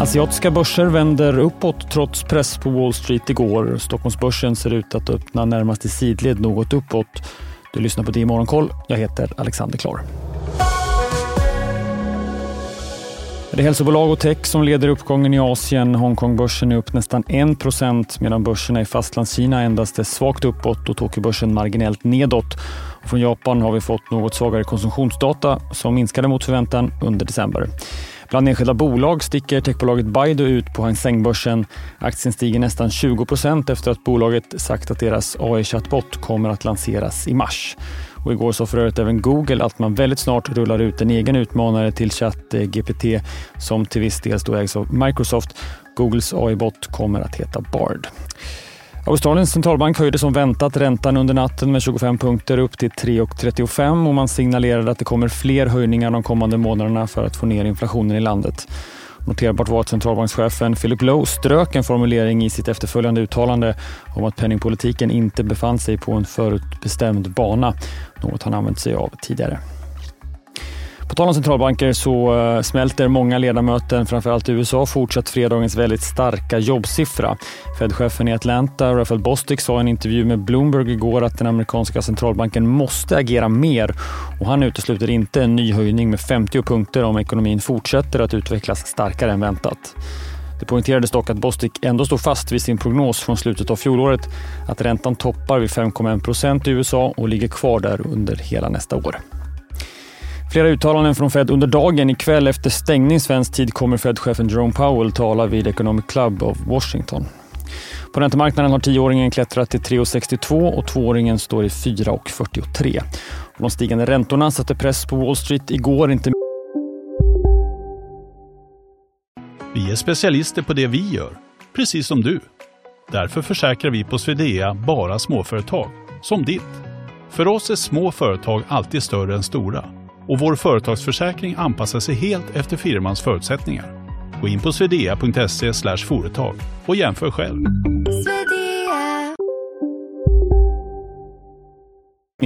Asiatiska börser vänder uppåt trots press på Wall Street igår. Stockholmsbörsen ser ut att öppna närmast i sidled något uppåt. Du lyssnar på det i Morgonkoll. Jag heter Alexander Klar. Det är hälsobolag och tech som leder uppgången i Asien. Hongkongbörsen är upp nästan 1 medan börserna i Fastlandskina endast är svagt uppåt och Tokyobörsen marginellt nedåt. Och från Japan har vi fått något svagare konsumtionsdata som minskade mot förväntan under december. Bland enskilda bolag sticker techbolaget Baidu ut på Hang Seng-börsen. Aktien stiger nästan 20% efter att bolaget sagt att deras AI-chatbot kommer att lanseras i mars. Och igår sa för övrigt även Google att man väldigt snart rullar ut en egen utmanare till ChatGPT som till viss del ägs av Microsoft. Googles AI-bot kommer att heta Bard. Australiens centralbank höjde som väntat räntan under natten med 25 punkter upp till 3,35 och man signalerade att det kommer fler höjningar de kommande månaderna för att få ner inflationen i landet. Noterbart var att centralbankschefen Philip Lowe strök en formulering i sitt efterföljande uttalande om att penningpolitiken inte befann sig på en förutbestämd bana, något han använt sig av tidigare. På tal om centralbanker så eh, smälter många ledamöter, framförallt i USA, fortsatt fredagens väldigt starka jobbsiffra. Fed-chefen i Atlanta, Raphael Bostic, sa i en intervju med Bloomberg igår att den amerikanska centralbanken måste agera mer och han utesluter inte en ny höjning med 50 punkter om ekonomin fortsätter att utvecklas starkare än väntat. Det poängterades dock att Bostic ändå står fast vid sin prognos från slutet av fjolåret att räntan toppar vid 5,1 procent i USA och ligger kvar där under hela nästa år. Flera uttalanden från Fed under dagen. Ikväll efter stängning svensk tid kommer Fed-chefen Jerome Powell tala vid Economic Club of Washington. På räntemarknaden har tioåringen klättrat till 3,62 och tvååringen står i 4,43. De stigande räntorna satte press på Wall Street igår. Inte vi är specialister på det vi gör, precis som du. Därför försäkrar vi på Swedea bara småföretag, som ditt. För oss är små företag alltid större än stora och vår företagsförsäkring anpassar sig helt efter firmans förutsättningar. Gå in på swedea.se företag och jämför själv.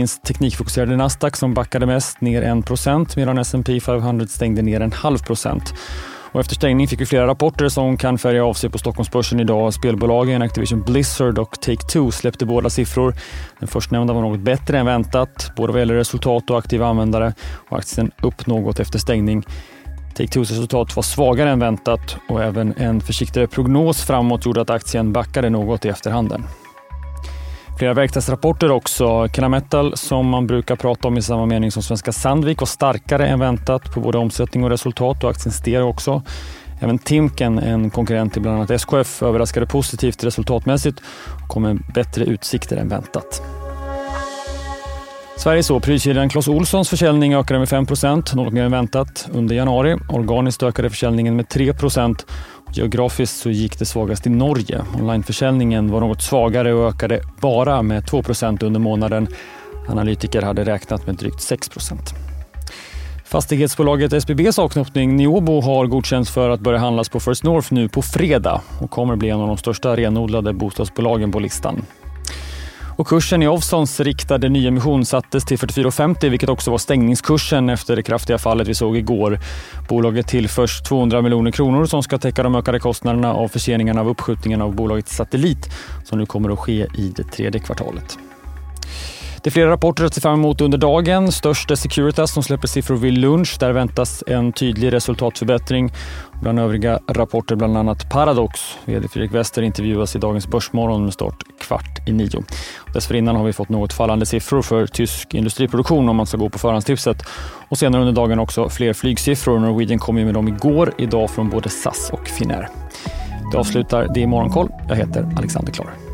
minst teknikfokuserade Nasdaq som backade mest, ner 1 medan S&P 500 stängde ner en halv procent. Och efter stängning fick vi flera rapporter som kan färga av sig på Stockholmsbörsen idag. Spelbolagen Activision Blizzard och Take-Two släppte båda siffror. Den förstnämnda var något bättre än väntat, både vad gäller resultat och aktiva användare. Och aktien upp något efter stängning. Take-Twos resultat var svagare än väntat och även en försiktigare prognos framåt gjorde att aktien backade något i efterhanden. Flera verkstadsrapporter också. Kinametal, som man brukar prata om i samma mening som Svenska Sandvik, var starkare än väntat på både omsättning och resultat och aktien steg också. Även Timken, en konkurrent till bland annat SKF, överraskade positivt resultatmässigt och kom med bättre utsikter än väntat. Sverige så. Prylkedjan Clas Ohlsons försäljning ökade med 5 något mer än väntat under januari. Organiskt ökade försäljningen med 3 Geografiskt så gick det svagast i Norge. Onlineförsäljningen var något svagare och ökade bara med 2% under månaden. Analytiker hade räknat med drygt 6% Fastighetsbolaget SBBs avknoppning Niobo har godkänts för att börja handlas på First North nu på fredag och kommer bli en av de största renodlade bostadsbolagen på listan. Och kursen i Ovzons riktade nyemission sattes till 44,50 vilket också var stängningskursen efter det kraftiga fallet vi såg igår. Bolaget tillförs 200 miljoner kronor som ska täcka de ökade kostnaderna av förseningarna av uppskjutningen av bolagets satellit som nu kommer att ske i det tredje kvartalet. Det är flera rapporter att se fram emot under dagen. Störst är Securitas som släpper siffror vid lunch. Där väntas en tydlig resultatförbättring. Bland övriga rapporter bland annat Paradox. VD Fredrik Wester intervjuas i dagens Börsmorgon med start kvart i nio. Dessförinnan har vi fått något fallande siffror för tysk industriproduktion om man ska gå på förhandstipset. Och senare under dagen också fler flygsiffror. Norwegian kom ju med dem igår, idag från både SAS och Finnair. Det avslutar Det i Morgonkoll. Jag heter Alexander Klar.